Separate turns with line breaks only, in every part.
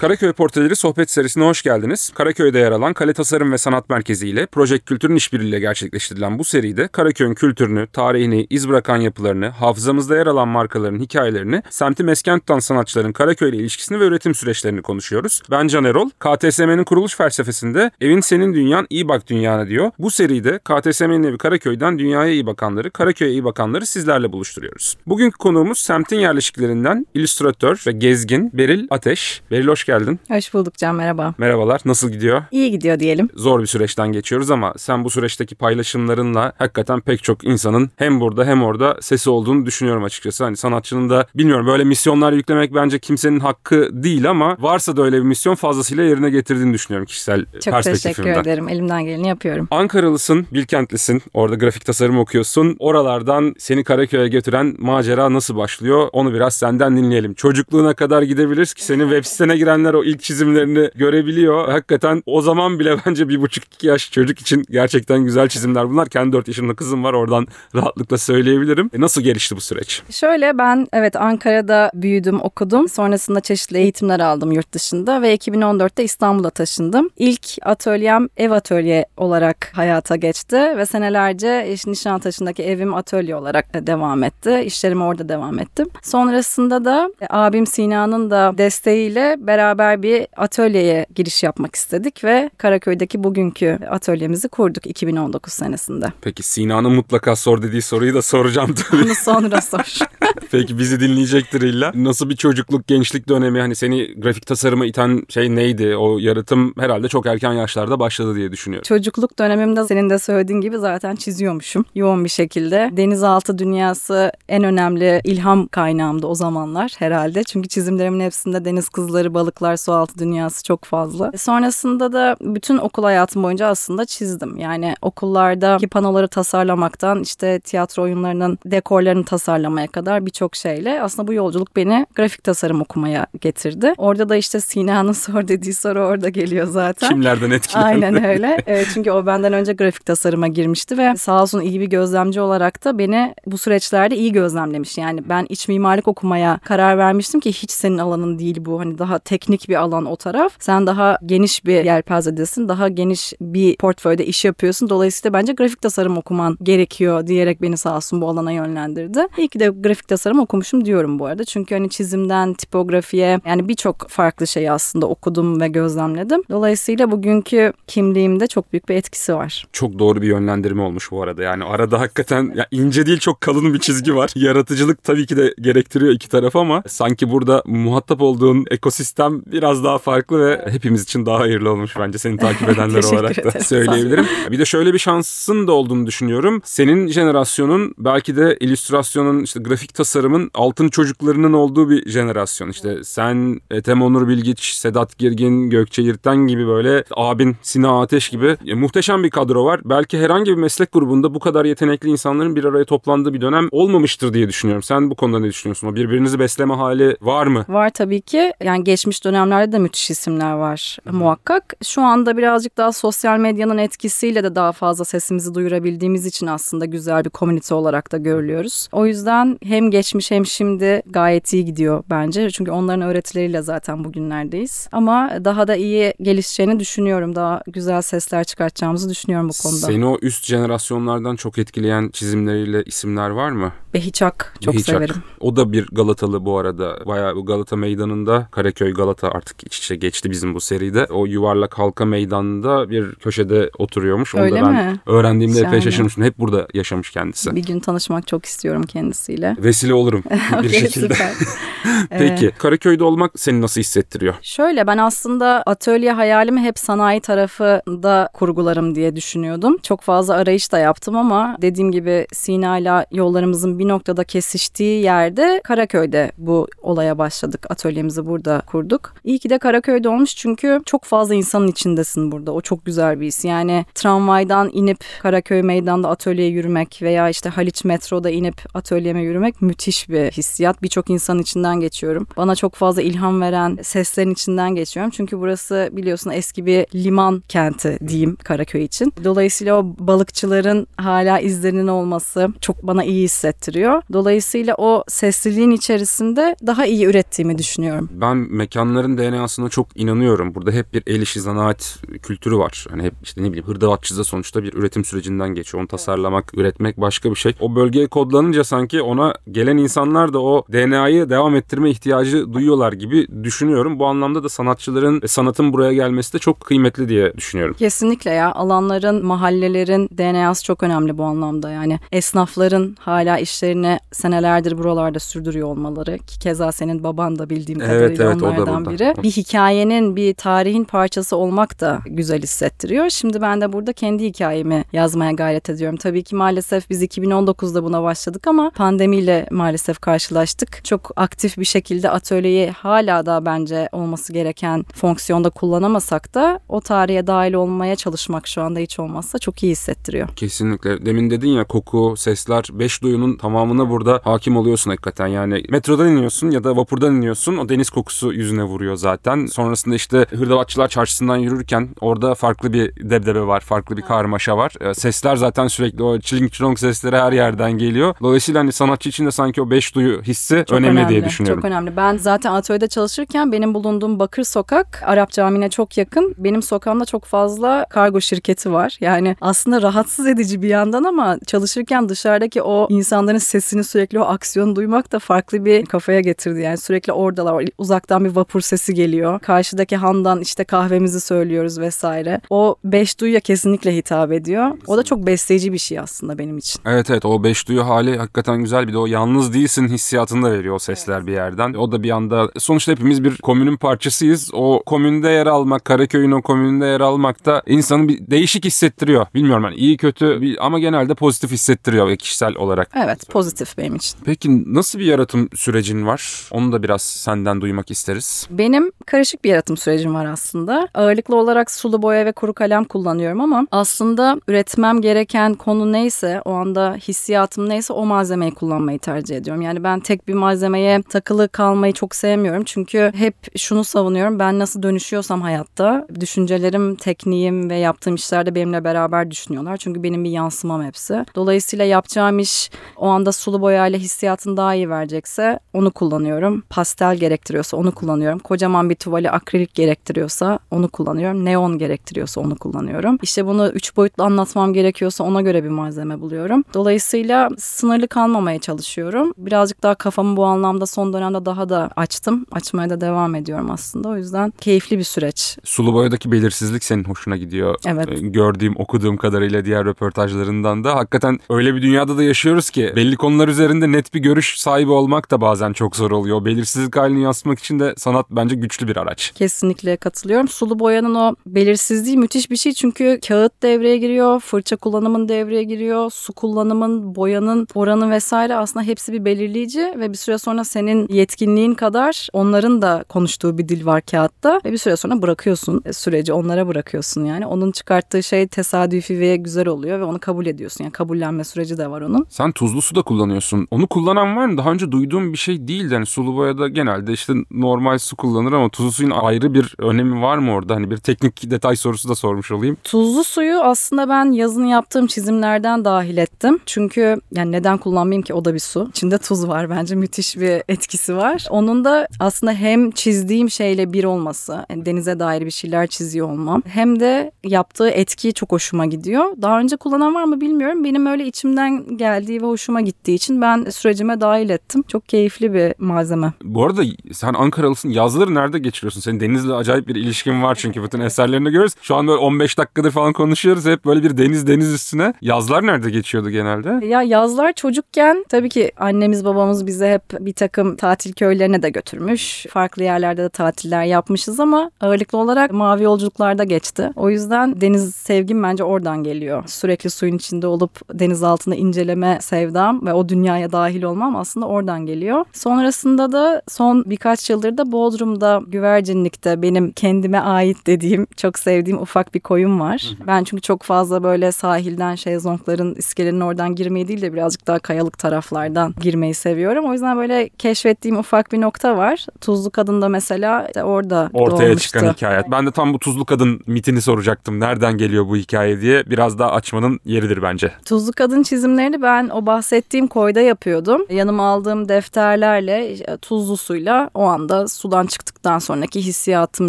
Karaköy Portreleri sohbet serisine hoş geldiniz. Karaköy'de yer alan Kale Tasarım ve Sanat Merkezi ile Project Kültür'ün işbirliğiyle gerçekleştirilen bu seride Karaköy'ün kültürünü, tarihini, iz bırakan yapılarını, hafızamızda yer alan markaların hikayelerini, semti mesken tutan sanatçıların Karaköy ile ilişkisini ve üretim süreçlerini konuşuyoruz. Ben Can Erol. KTSM'nin kuruluş felsefesinde evin senin dünyan iyi bak dünyana diyor. Bu seride KTSM'nin evi Karaköy'den dünyaya iyi bakanları, Karaköy'e iyi bakanları sizlerle buluşturuyoruz. Bugünkü konuğumuz semtin yerleşiklerinden illüstratör ve gezgin Beril Ateş. Beril hoş geldin.
Hoş bulduk Can merhaba.
Merhabalar. Nasıl gidiyor?
İyi gidiyor diyelim.
Zor bir süreçten geçiyoruz ama sen bu süreçteki paylaşımlarınla hakikaten pek çok insanın hem burada hem orada sesi olduğunu düşünüyorum açıkçası. Hani sanatçının da bilmiyorum böyle misyonlar yüklemek bence kimsenin hakkı değil ama varsa da öyle bir misyon fazlasıyla yerine getirdiğini düşünüyorum kişisel
Çok teşekkür
perspektifimden.
ederim. Elimden geleni yapıyorum.
Ankaralısın, Bilkentlisin. Orada grafik tasarım okuyorsun. Oralardan seni Karaköy'e götüren macera nasıl başlıyor? Onu biraz senden dinleyelim. Çocukluğuna kadar gidebiliriz ki senin web sitene girenler o ilk çizimlerini görebiliyor. Hakikaten o zaman bile bence bir buçuk iki yaş çocuk için gerçekten güzel çizimler bunlar. Kendi dört yaşında kızım var oradan rahatlıkla söyleyebilirim. E, nasıl gelişti bu süreç?
Şöyle ben evet Ankara'da büyüdüm, okudum. Sonrasında çeşitli eğitimler aldım yurt dışında ve 2014'te İstanbul'a taşındım. İlk atölyem ev atölye olarak hayata geçti ve senelerce Nişantaşı'ndaki evim atölye olarak devam etti. İşlerime orada devam ettim. Sonrasında da e, abim Sina'nın da desteğiyle beraber bir atölyeye giriş yapmak istedik ve Karaköy'deki bugünkü atölyemizi kurduk 2019 senesinde.
Peki Sina'nın mutlaka sor dediği soruyu da soracağım tabii.
Bunu sonra sor.
Peki bizi dinleyecektir illa. Nasıl bir çocukluk, gençlik dönemi hani seni grafik tasarıma iten şey neydi? O yaratım herhalde çok erken yaşlarda başladı diye düşünüyorum.
Çocukluk dönemimde senin de söylediğin gibi zaten çiziyormuşum yoğun bir şekilde. Denizaltı dünyası en önemli ilham kaynağımdı o zamanlar herhalde. Çünkü çizimlerimin hepsinde deniz kızları, balıklar, sualtı dünyası çok fazla. Sonrasında da bütün okul hayatım boyunca aslında çizdim. Yani okullardaki panoları tasarlamaktan işte tiyatro oyunlarının dekorlarını tasarlamaya kadar birçok şeyle aslında bu yolculuk beni grafik tasarım okumaya getirdi. Orada da işte Sina'nın sor dediği soru orada geliyor zaten.
Kimlerden etkilendi?
Aynen öyle. Evet, çünkü o benden önce grafik tasarıma girmişti ve sağ olsun iyi bir gözlemci olarak da beni bu süreçlerde iyi gözlemlemiş. Yani ben iç mimarlık okumaya karar vermiştim ki hiç senin alanın değil bu. Hani daha teknik bir alan o taraf. Sen daha geniş bir yelpazedesin. Daha geniş bir portföyde iş yapıyorsun. Dolayısıyla bence grafik tasarım okuman gerekiyor diyerek beni sağ olsun bu alana yönlendirdi. İyi ki de grafik tasarım okumuşum diyorum bu arada. Çünkü hani çizimden tipografiye yani birçok farklı şey aslında okudum ve gözlemledim. Dolayısıyla bugünkü kimliğimde çok büyük bir etkisi var.
Çok doğru bir yönlendirme olmuş bu arada. Yani arada hakikaten ya ince değil çok kalın bir çizgi var. Yaratıcılık tabii ki de gerektiriyor iki taraf ama sanki burada muhatap olduğun ekosistem biraz daha farklı ve hepimiz için daha hayırlı olmuş bence seni takip edenler olarak da
ederim.
söyleyebilirim. Bir de şöyle bir şansın da olduğunu düşünüyorum. Senin jenerasyonun belki de illüstrasyonun işte grafik tasarımın altın çocuklarının olduğu bir jenerasyon. İşte sen, Ethem Onur Bilgiç, Sedat Girgin, Gökçe Yırten gibi böyle abin Sina Ateş gibi ya, muhteşem bir kadro var. Belki herhangi bir meslek grubunda bu kadar yetenekli insanların bir araya toplandığı bir dönem olmamıştır diye düşünüyorum. Sen bu konuda ne düşünüyorsun? O birbirinizi besleme hali var mı?
Var tabii ki. Yani geçmiş dönemlerde de müthiş isimler var muhakkak. Şu anda birazcık daha sosyal medyanın etkisiyle de daha fazla sesimizi duyurabildiğimiz için aslında güzel bir komünite olarak da görülüyoruz. O yüzden hem geçmiş hem şimdi gayet iyi gidiyor bence. Çünkü onların öğretileriyle zaten bugünlerdeyiz. Ama daha da iyi gelişeceğini düşünüyorum. Daha güzel sesler çıkartacağımızı düşünüyorum bu konuda.
Seni o üst jenerasyonlardan çok etkileyen çizimleriyle isimler var mı?
Behiçak çok
Behiçak.
severim.
O da bir Galatalı bu arada. Bayağı Galata Meydanı'nda Karaköy Galata artık iç içe geçti bizim bu seride. O yuvarlak halka meydanında bir köşede oturuyormuş. Onu da
Öyle
ben
mi?
öğrendiğimde epey
Şahane.
şaşırmıştım. Hep burada yaşamış kendisi.
Bir gün tanışmak çok istiyorum kendisiyle.
Vesile olurum bir şekilde. Peki Karaköy'de olmak seni nasıl hissettiriyor?
Şöyle ben aslında atölye hayalimi hep sanayi tarafında kurgularım diye düşünüyordum. Çok fazla arayış da yaptım ama dediğim gibi Sina ile yollarımızın bir noktada kesiştiği yerde Karaköy'de bu olaya başladık. Atölyemizi burada kurduk. İyi ki de Karaköy'de olmuş çünkü çok fazla insanın içindesin burada. O çok güzel bir his. Yani tramvaydan inip Karaköy meydanda atölyeye yürümek veya işte Haliç metroda inip atölyeme yürümek müthiş bir hissiyat. Birçok insanın içinden geçiyorum. Bana çok fazla ilham veren seslerin içinden geçiyorum. Çünkü burası biliyorsun eski bir liman kenti diyeyim Karaköy için. Dolayısıyla o balıkçıların hala izlerinin olması çok bana iyi hissettiriyor. Dolayısıyla o sesliliğin içerisinde daha iyi ürettiğimi düşünüyorum.
Ben mekanlar insanların DNA'sına çok inanıyorum. Burada hep bir el işi zanaat kültürü var. Hani hep işte ne bileyim hırdavatçı da sonuçta bir üretim sürecinden geçiyor. Onu tasarlamak, üretmek başka bir şey. O bölgeye kodlanınca sanki ona gelen insanlar da o DNA'yı devam ettirme ihtiyacı duyuyorlar gibi düşünüyorum. Bu anlamda da sanatçıların ve sanatın buraya gelmesi de çok kıymetli diye düşünüyorum.
Kesinlikle ya alanların, mahallelerin DNA'sı çok önemli bu anlamda yani. Esnafların hala işlerini senelerdir buralarda sürdürüyor olmaları ki keza senin baban da bildiğim
Evet,
kadarıyla
evet, o da burada.
biri. Bir hikayenin, bir tarihin parçası olmak da güzel hissettiriyor. Şimdi ben de burada kendi hikayemi yazmaya gayret ediyorum. Tabii ki maalesef biz 2019'da buna başladık ama pandemiyle maalesef karşılaştık. Çok aktif bir şekilde atölyeyi hala da bence olması gereken fonksiyonda kullanamasak da o tarihe dahil olmaya çalışmak şu anda hiç olmazsa çok iyi hissettiriyor.
Kesinlikle. Demin dedin ya koku, sesler, beş duyunun tamamına burada hakim oluyorsun hakikaten. Yani metrodan iniyorsun ya da vapurdan iniyorsun. O deniz kokusu yüzüne vuruyor zaten. Sonrasında işte hırdavatçılar çarşısından yürürken orada farklı bir debdebe var. Farklı bir karmaşa var. Ee, Sesler zaten sürekli o çiling çilong sesleri her yerden geliyor. Dolayısıyla hani sanatçı için de sanki o beş duyu hissi
Çok
önemli,
önemli,
diye düşünüyorum.
Çok önemli. Ben zaten atölyede çalışırken benim bulunduğum Bakır Sokak Arap Camii'ne çok yakın. Benim sokağımda çok fazla kargo şirketi var. Yani aslında rahatsız edici bir yandan ama çalışırken dışarıdaki o insanların sesini sürekli o aksiyonu duymak da farklı bir kafaya getirdi. Yani sürekli oradalar. Uzaktan bir vapur sesi geliyor. Karşıdaki handan işte kahvemizi söylüyoruz vesaire. O beş duyuya kesinlikle hitap ediyor. O da çok besleyici bir şey aslında benim için.
Evet evet o beş duyu hali hakikaten güzel. Bir de o yalnız değilsin hissiyatını da veriyor o sesler bir yerden. O da bir anda sonuçta hepimiz bir komünün parçasıyız. O komünde yer almak, Karaköy'ün o komünde yer almak da insanı bir değişik hissettiriyor. Bilmiyorum hani iyi kötü ama genelde pozitif hissettiriyor ve kişisel olarak.
Evet pozitif benim için.
Peki nasıl bir yaratım sürecin var? Onu da biraz senden duymak isteriz.
Benim karışık bir yaratım sürecim var aslında. Ağırlıklı olarak sulu boya ve kuru kalem kullanıyorum ama aslında üretmem gereken konu neyse, o anda hissiyatım neyse o malzemeyi kullanmayı tercih ediyorum. Yani ben tek bir malzemeye takılı kalmayı çok sevmiyorum. Çünkü hep şunu savunuyorum. Ben nasıl dönüşüyorsam hayatta, düşüncelerim, tekniğim ve yaptığım işlerde benimle beraber düşünüyorlar. Çünkü benim bir yansımam hepsi. Dolayısıyla yapacağım iş o anda sulu boyayla hissiyatını daha iyi verecekse onu kullanıyorum. Pastel gerektiriyorsa onu kullanıyorum. Kocaman bir tuvali akrilik gerektiriyorsa onu kullanıyorum. Neon gerektiriyorsa onu kullanıyorum. İşte bunu üç boyutlu anlatmam gerekiyorsa ona göre bir malzeme buluyorum. Dolayısıyla sınırlı kalmamaya çalışıyorum. Birazcık daha kafamı bu anlamda son dönemde daha da açtım. Açmaya da devam ediyorum aslında. O yüzden keyifli bir süreç.
Sulu boyadaki belirsizlik senin hoşuna gidiyor.
Evet.
Ee, Gördüğüm, okuduğum kadarıyla diğer röportajlarından da. Hakikaten öyle bir dünyada da yaşıyoruz ki belli konular üzerinde net bir görüş sahibi olmak da bazen çok zor oluyor. Belirsizlik halini yansıtmak için de sanat bence güçlü bir araç.
Kesinlikle katılıyorum. Sulu boyanın o belirsizliği müthiş bir şey çünkü kağıt devreye giriyor, fırça kullanımın devreye giriyor, su kullanımın, boyanın oranı vesaire aslında hepsi bir belirleyici ve bir süre sonra senin yetkinliğin kadar onların da konuştuğu bir dil var kağıtta ve bir süre sonra bırakıyorsun e, süreci onlara bırakıyorsun yani. Onun çıkarttığı şey tesadüfi ve güzel oluyor ve onu kabul ediyorsun. Yani kabullenme süreci de var onun.
Sen tuzlu su da kullanıyorsun. Onu kullanan var mı? Daha önce duyduğum bir şey değildi. Hani sulu boyada genelde işte normal su kullanır ama tuzlu suyun ayrı bir önemi var mı orada? Hani bir teknik detay sorusu da sormuş olayım.
Tuzlu suyu aslında ben yazın yaptığım çizimlerden dahil ettim. Çünkü yani neden kullanmayayım ki o da bir su. İçinde tuz var bence müthiş bir etkisi var. Onun da aslında hem çizdiğim şeyle bir olması, yani denize dair bir şeyler çiziyor olmam hem de yaptığı etki çok hoşuma gidiyor. Daha önce kullanan var mı bilmiyorum. Benim öyle içimden geldiği ve hoşuma gittiği için ben sürecime dahil ettim. Çok keyifli bir malzeme.
Bu arada sen Ankaralısın. Yazları nerede geçiriyorsun? Senin denizle acayip bir ilişkin var çünkü bütün eserlerinde görüyoruz. Şu an böyle 15 dakikadır falan konuşuyoruz. Hep böyle bir deniz deniz üstüne. Yazlar nerede geçiyordu genelde?
Ya yazlar çocukken tabii ki annemiz babamız bize hep bir takım tatil köylerine de götürmüş. Farklı yerlerde de tatiller yapmışız ama ağırlıklı olarak mavi yolculuklarda geçti. O yüzden deniz sevgim bence oradan geliyor. Sürekli suyun içinde olup deniz altında inceleme sevdam ve o dünyaya dahil olmam aslında oradan geliyor. Sonrasında da son birkaç yıldır da Bodrum'da güvercinlikte benim kendime ait dediğim çok sevdiğim ufak bir koyum var. Ben çünkü çok fazla böyle sahilden şezlongların iskelenin oradan girmeyi değil de birazcık daha kayalık taraflardan girmeyi seviyorum. O yüzden böyle keşfettiğim ufak bir nokta var. Tuzlu Kadın da mesela işte orada
Ortaya
doğmuştu.
çıkan hikaye. Ben de tam bu tuzlu kadın mitini soracaktım. Nereden geliyor bu hikaye diye. Biraz daha açmanın yeridir bence.
Tuzlu kadın çizimlerini ben o bahsettiğim koyda yapıyordum. Yanıma aldığım defterlerle tuzlu suyla o anda sudan okuldan çıktıktan sonraki hissiyatım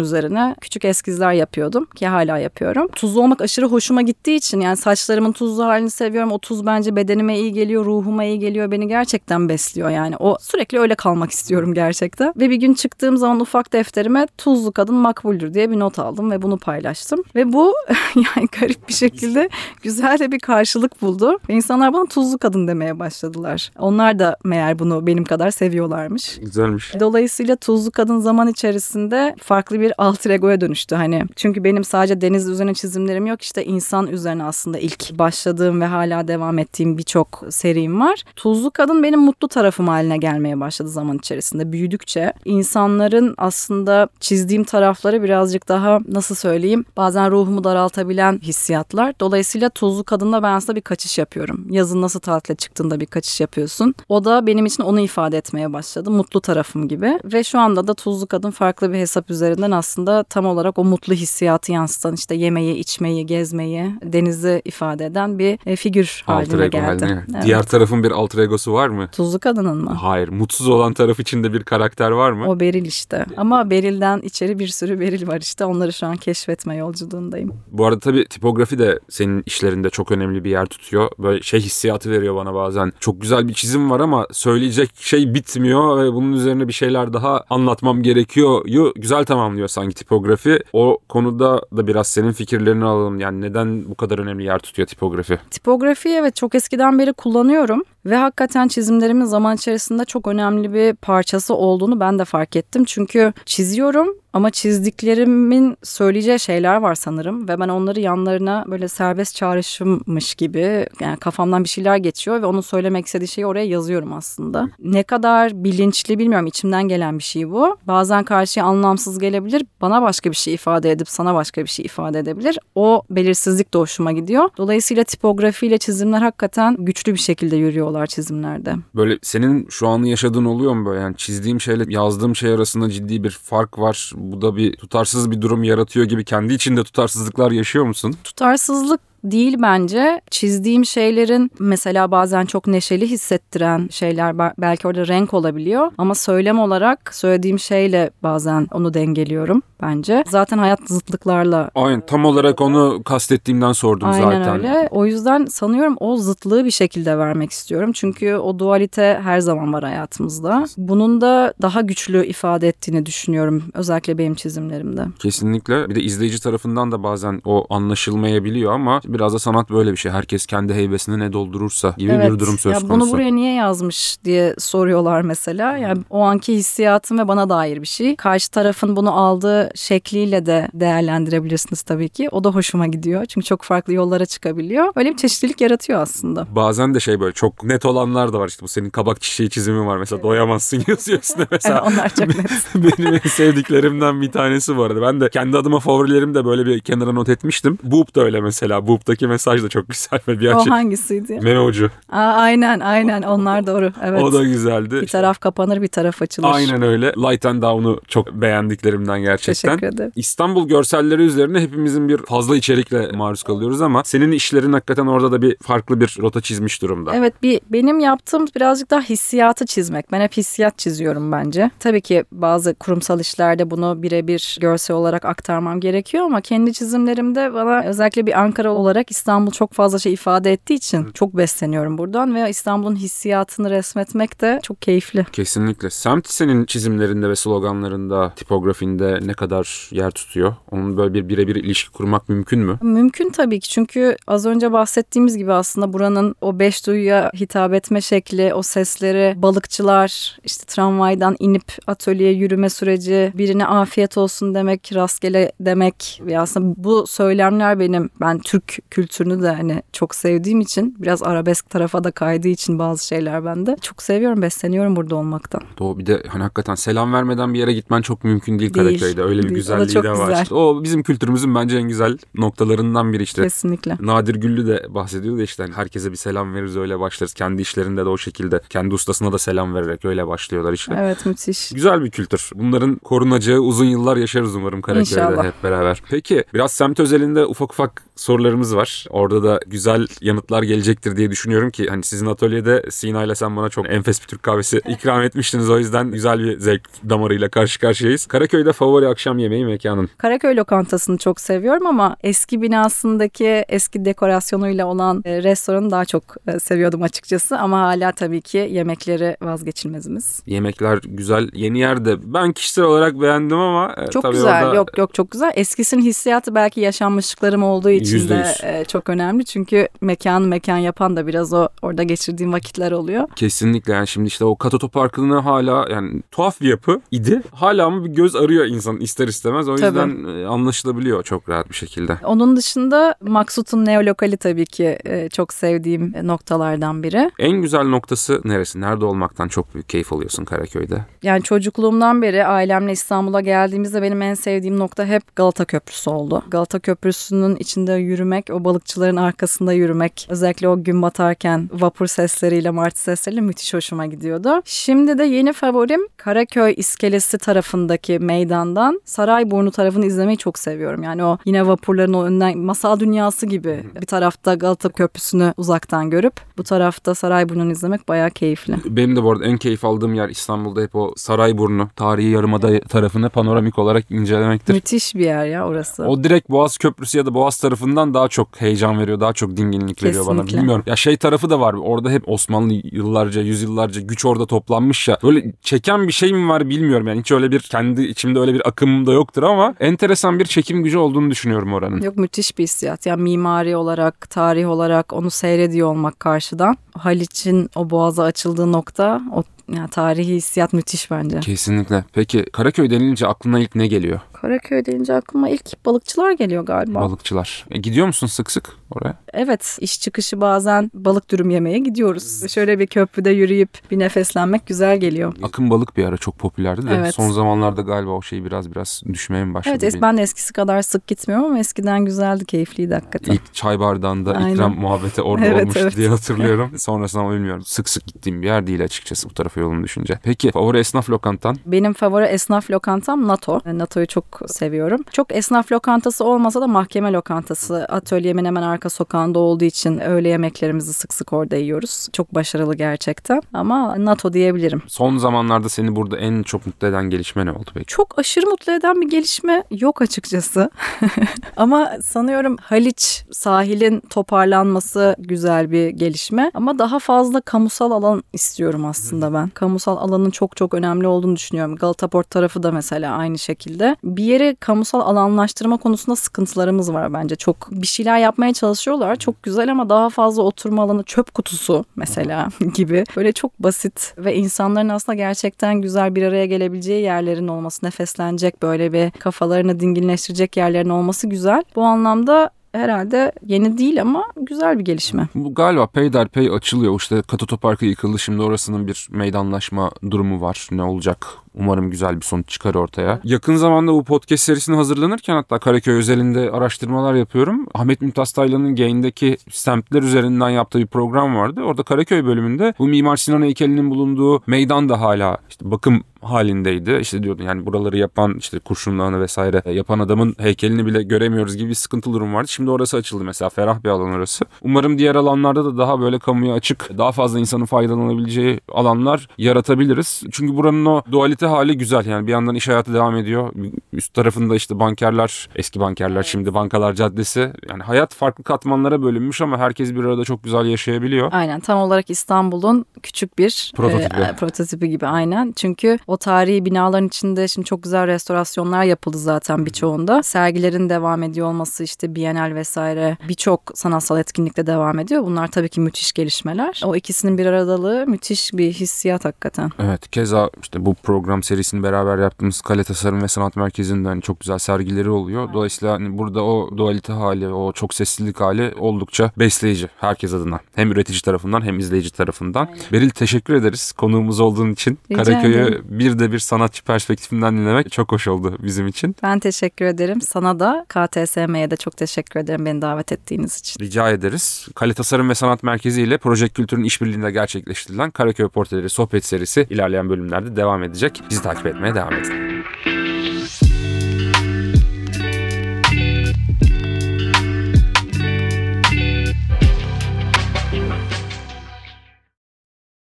üzerine küçük eskizler yapıyordum ki hala yapıyorum. Tuzlu olmak aşırı hoşuma gittiği için yani saçlarımın tuzlu halini seviyorum. O tuz bence bedenime iyi geliyor, ruhuma iyi geliyor. Beni gerçekten besliyor yani. O sürekli öyle kalmak istiyorum gerçekten. Ve bir gün çıktığım zaman ufak defterime tuzlu kadın makbuldür diye bir not aldım ve bunu paylaştım. Ve bu yani garip bir şekilde güzel de bir karşılık buldu. Ve insanlar bana tuzlu kadın demeye başladılar. Onlar da meğer bunu benim kadar seviyorlarmış.
Güzelmiş.
Dolayısıyla tuzlu kadın zaman içerisinde farklı bir alter ego'ya dönüştü hani. Çünkü benim sadece deniz üzerine çizimlerim yok işte insan üzerine aslında ilk başladığım ve hala devam ettiğim birçok serim var. Tuzlu kadın benim mutlu tarafım haline gelmeye başladı zaman içerisinde büyüdükçe. insanların aslında çizdiğim tarafları birazcık daha nasıl söyleyeyim bazen ruhumu daraltabilen hissiyatlar. Dolayısıyla tuzlu kadında ben aslında bir kaçış yapıyorum. Yazın nasıl tatile çıktığında bir kaçış yapıyorsun. O da benim için onu ifade etmeye başladı. Mutlu tarafım gibi. Ve şu anda da tuzlu kadın farklı bir hesap üzerinden aslında tam olarak o mutlu hissiyatı yansıtan işte yemeği, içmeyi, gezmeyi, denizi ifade eden bir e, figür
Alter
haline
ego
geldi.
haline.
Evet.
Diğer tarafın bir alter egosu var mı?
Tuzlu kadının mı?
Hayır. Mutsuz olan taraf içinde bir karakter var mı?
O Beril işte. Ama Beril'den içeri bir sürü Beril var işte. Onları şu an keşfetme yolculuğundayım.
Bu arada tabii tipografi de senin işlerinde çok önemli bir yer tutuyor. Böyle şey hissiyatı veriyor bana bazen. Çok güzel bir çizim var ama söyleyecek şey bitmiyor ve bunun üzerine bir şeyler daha anlatmam gerekiyor. Yu güzel tamamlıyor sanki tipografi. O konuda da biraz senin fikirlerini alalım. Yani neden bu kadar önemli yer tutuyor tipografi?
Tipografiyi evet çok eskiden beri kullanıyorum ve hakikaten çizimlerimin zaman içerisinde çok önemli bir parçası olduğunu ben de fark ettim. Çünkü çiziyorum ama çizdiklerimin söyleyeceği şeyler var sanırım ve ben onları yanlarına böyle serbest çağrışımmış gibi yani kafamdan bir şeyler geçiyor ve onun söylemek istediği şeyi oraya yazıyorum aslında. Ne kadar bilinçli bilmiyorum içimden gelen bir şey bu. Bazen karşıya anlamsız gelebilir. Bana başka bir şey ifade edip sana başka bir şey ifade edebilir. O belirsizlik de hoşuma gidiyor. Dolayısıyla tipografiyle çizimler hakikaten güçlü bir şekilde yürüyorlar çizimlerde.
Böyle senin şu an yaşadığın oluyor mu böyle? Yani çizdiğim şeyle yazdığım şey arasında ciddi bir fark var. Bu da bir tutarsız bir durum yaratıyor gibi kendi içinde tutarsızlıklar yaşıyor musun?
Tutarsızlık değil bence. Çizdiğim şeylerin mesela bazen çok neşeli hissettiren şeyler be- belki orada renk olabiliyor ama söylem olarak söylediğim şeyle bazen onu dengeliyorum bence. Zaten hayat zıtlıklarla
Aynen tam olarak onu kastettiğimden sordum
Aynen
zaten.
öyle. O yüzden sanıyorum o zıtlığı bir şekilde vermek istiyorum. Çünkü o dualite her zaman var hayatımızda. Bunun da daha güçlü ifade ettiğini düşünüyorum. Özellikle benim çizimlerimde.
Kesinlikle. Bir de izleyici tarafından da bazen o anlaşılmayabiliyor ama biraz da sanat böyle bir şey. Herkes kendi heybesine ne doldurursa gibi bir durum söz
ya
konusu.
Bunu buraya niye yazmış diye soruyorlar mesela. Yani o anki hissiyatım ve bana dair bir şey. Karşı tarafın bunu aldığı şekliyle de değerlendirebilirsiniz tabii ki. O da hoşuma gidiyor. Çünkü çok farklı yollara çıkabiliyor. Öyle bir çeşitlilik yaratıyor aslında.
Bazen de şey böyle çok net olanlar da var. İşte bu senin kabak çiçeği çizimi var mesela doyamazsın yazıyor üstüne mesela.
Evet, onlar çok net.
Benim en sevdiklerimden bir tanesi bu arada. Ben de kendi adıma favorilerim de böyle bir kenara not etmiştim. Boop da öyle mesela. Boop'taki mesaj da çok güzel ve bir
O hangisiydi?
Meme ucu.
Aa, aynen aynen onlar doğru. Evet.
O da güzeldi.
Bir taraf kapanır bir taraf açılır.
Aynen öyle. Light and Down'u çok beğendiklerimden gerçekten.
Teşekkür ederim.
İstanbul görselleri üzerine hepimizin bir fazla içerikle maruz kalıyoruz ama senin işlerin hakikaten orada da bir farklı bir rota çizmiş durumda.
Evet bir benim yaptığım birazcık daha hissiyatı çizmek. Ben hep hissiyat çiziyorum bence. Tabii ki bazı kurumsal işlerde bunu birebir görsel olarak aktarmam gerekiyor ama kendi çizimlerimde bana özellikle bir Ankara olarak İstanbul çok fazla şey ifade ettiği için çok besleniyorum buradan ve İstanbul'un hissiyatını resmetmek de çok keyifli.
Kesinlikle. Semt senin çizimlerinde ve sloganlarında, tipografinde ne kadar yer tutuyor? Onun böyle bir birebir ilişki kurmak mümkün mü?
Mümkün tabii ki çünkü az önce bahsettiğimiz gibi aslında buranın o beş duyuya hitap etme şekli, o sesleri, balıkçılar, işte tramvaydan inip atölyeye yürüme süreci, birine afiyet olsun demek, rastgele demek ve aslında bu söylemler benim, ben Türk kültürünü de hani çok sevdiğim için biraz arabesk tarafa da kaydığı için bazı şeyler bende. Çok seviyorum, besleniyorum burada olmaktan.
Doğu bir de hani hakikaten selam vermeden bir yere gitmen çok mümkün değil
Değil.
Karaköy'de. Öyle bir
Değil, da
güzelliği de var.
güzel.
İşte o bizim kültürümüzün bence en güzel noktalarından biri işte.
Kesinlikle.
Nadir Güllü de bahsediyordu ya işte hani herkese bir selam veririz öyle başlarız. Kendi işlerinde de o şekilde kendi ustasına da selam vererek öyle başlıyorlar işte.
Evet müthiş.
Güzel bir kültür. Bunların korunacağı uzun yıllar yaşarız umarım Karaköy'de
İnşallah.
hep beraber. Peki biraz semt özelinde ufak ufak sorularımız var. Orada da güzel yanıtlar gelecektir diye düşünüyorum ki hani sizin atölyede Sina ile sen bana çok enfes bir Türk kahvesi ikram etmiştiniz. O yüzden güzel bir zevk damarıyla karşı karşıyayız. Karaköy'de favori akşam yemeği mekanın.
Karaköy lokantasını çok seviyorum ama eski binasındaki eski dekorasyonuyla olan e, restoranı daha çok e, seviyordum açıkçası. Ama hala tabii ki yemekleri vazgeçilmezimiz.
Yemekler güzel. Yeni yerde ben kişisel olarak beğendim ama e,
Çok
tabii
güzel.
orada
Yok yok çok güzel. Eskisinin hissiyatı belki yaşanmışlıklarım olduğu için
Yüzde
de
yüz.
E, çok önemli. Çünkü mekan mekan yapan da biraz o orada geçirdiğim vakitler oluyor.
Kesinlikle yani şimdi işte o Katoto Parkı'nı hala yani tuhaf bir yapı idi. Hala ama bir göz arıyor insan ister istemez. O
Tabii.
yüzden e, anlaşılabiliyor çok rahat bir şekilde.
Onun dışında Maksut'un neolokali tabii ki e, çok sevdiğim noktalardan biri.
En güzel noktası neresi? Nerede olmaktan çok büyük keyif alıyorsun Karaköy'de?
Yani çocukluğumdan beri ailemle İstanbul'a geldiğimizde benim en sevdiğim nokta hep Galata Köprüsü oldu. Galata Köprüsü'nün içinde yürümek, o balıkçıların arkasında yürümek, özellikle o gün batarken vapur sesleriyle, martı sesleriyle müthiş hoşuma gidiyordu. Şimdi de yeni favorim Karaköy iskelesi tarafındaki meydandan Sarayburnu tarafını izlemeyi çok seviyorum. Yani o yine vapurların o önden masal dünyası gibi bir tarafta Galata Köprüsü'nü uzaktan görüp bu tarafta Sarayburnu'nu izlemek bayağı keyifli.
Benim de bu arada en keyif aldığım yer İstanbul'da hep o Sarayburnu, tarihi yarımada tarafını panoramik olarak incelemektir.
Müthiş bir yer ya orası.
O direkt Boğaz Köprüsü ya da Boğaz tarafından daha çok heyecan veriyor, daha çok dinginlik veriyor bana.
Kesinlikle.
Bilmiyorum. Ya şey tarafı da var. Orada hep Osmanlı yıllarca, yüzyıllarca güç orada toplanmış ya. Böyle çeken bir şey mi var bilmiyorum. Yani hiç öyle bir kendi içimde öyle bir akım da yoktur ama enteresan bir çekim gücü olduğunu düşünüyorum oranın.
Yok müthiş bir hissiyat. Yani mimari olarak, tarih olarak onu seyrediyor olmak karşıdan. Haliç'in o boğaza açıldığı nokta, o yani tarihi hissiyat müthiş bence.
Kesinlikle. Peki Karaköy denilince aklına ilk ne geliyor?
Karaköy deyince aklıma ilk balıkçılar geliyor galiba.
Balıkçılar. E, gidiyor musun sık sık oraya?
Evet, iş çıkışı bazen balık dürüm yemeye gidiyoruz. Şöyle bir köprüde yürüyüp bir nefeslenmek güzel geliyor.
Akın balık bir ara çok popülerdi de
Evet.
son zamanlarda galiba o şey biraz biraz düşmeye mi başladı?
Evet, es- ben de eskisi kadar sık gitmiyorum ama eskiden güzeldi, keyifliydi hakikaten.
İlk çay bardağında
Aynen.
ikram muhabbeti orada
Evet,
olmuştu
evet.
diye hatırlıyorum. Sonrasında ama bilmiyorum. Sık sık gittiğim bir yer değil açıkçası bu tarafa yolunu düşünce. Peki favori esnaf lokantan?
Benim favori esnaf lokantam NATO. NATO'yu çok seviyorum. Çok esnaf lokantası olmasa da mahkeme lokantası. Atölyemin hemen arka sokağında olduğu için öğle yemeklerimizi sık sık orada yiyoruz. Çok başarılı gerçekten. Ama NATO diyebilirim.
Son zamanlarda seni burada en çok mutlu eden gelişme ne oldu peki?
Çok aşırı mutlu eden bir gelişme yok açıkçası. Ama sanıyorum Haliç sahilin toparlanması güzel bir gelişme. Ama daha fazla kamusal alan istiyorum aslında ben. Kamusal alanın çok çok önemli olduğunu düşünüyorum. Galata Port tarafı da mesela aynı şekilde. Bir yeri kamusal alanlaştırma konusunda sıkıntılarımız var bence. Çok bir şeyler yapmaya çalışıyorlar. Çok güzel ama daha fazla oturma alanı çöp kutusu mesela gibi. Böyle çok basit ve insanların aslında gerçekten güzel bir araya gelebileceği yerlerin olması, nefeslenecek böyle bir kafalarını dinginleştirecek yerlerin olması güzel. Bu anlamda herhalde yeni değil ama güzel bir gelişme.
Bu galiba peyderpey açılıyor. İşte Katoto Parkı yıkıldı. Şimdi orasının bir meydanlaşma durumu var. Ne olacak? Umarım güzel bir sonuç çıkar ortaya. Yakın zamanda bu podcast serisine hazırlanırken hatta Karaköy özelinde araştırmalar yapıyorum. Ahmet Mümtaz Taylan'ın Gain'deki semtler üzerinden yaptığı bir program vardı. Orada Karaköy bölümünde bu Mimar Sinan heykelinin bulunduğu meydan da hala işte bakım halindeydi. İşte diyordu yani buraları yapan işte kurşunlarını vesaire yapan adamın heykelini bile göremiyoruz gibi bir sıkıntılı durum vardı. Şimdi orası açıldı mesela ferah bir alan orası. Umarım diğer alanlarda da daha böyle kamuya açık daha fazla insanın faydalanabileceği alanlar yaratabiliriz. Çünkü buranın o dualite hali güzel yani bir yandan iş hayatı devam ediyor. Üst tarafında işte bankerler eski bankerler şimdi bankalar caddesi yani hayat farklı katmanlara bölünmüş ama herkes bir arada çok güzel yaşayabiliyor.
Aynen tam olarak İstanbul'un küçük bir
Prototipi.
e, prototipi gibi aynen. Çünkü o tarihi binaların içinde şimdi çok güzel restorasyonlar yapıldı zaten birçoğunda. Sergilerin devam ediyor olması işte Bienal vesaire birçok sanatsal etkinlikte devam ediyor. Bunlar tabii ki müthiş gelişmeler. O ikisinin bir aradalığı müthiş bir hissiyat hakikaten.
Evet keza işte bu program serisini beraber yaptığımız Kale Tasarım ve Sanat Merkezi'nde hani çok güzel sergileri oluyor. Dolayısıyla hani burada o dualite hali, o çok seslilik hali oldukça besleyici herkes adına. Hem üretici tarafından hem izleyici tarafından. Beril teşekkür ederiz konuğumuz olduğun için.
Rica
Karaköy'ü bir de bir sanatçı perspektifinden dinlemek çok hoş oldu bizim için.
Ben teşekkür ederim. Sana da KTSM'ye de çok teşekkür ederim beni davet ettiğiniz için.
Rica ederiz. Kale Tasarım ve Sanat Merkezi ile Proje Kültür'ün işbirliğinde gerçekleştirilen Karaköy Portreleri sohbet serisi ilerleyen bölümlerde devam edecek. Bizi takip etmeye devam edin.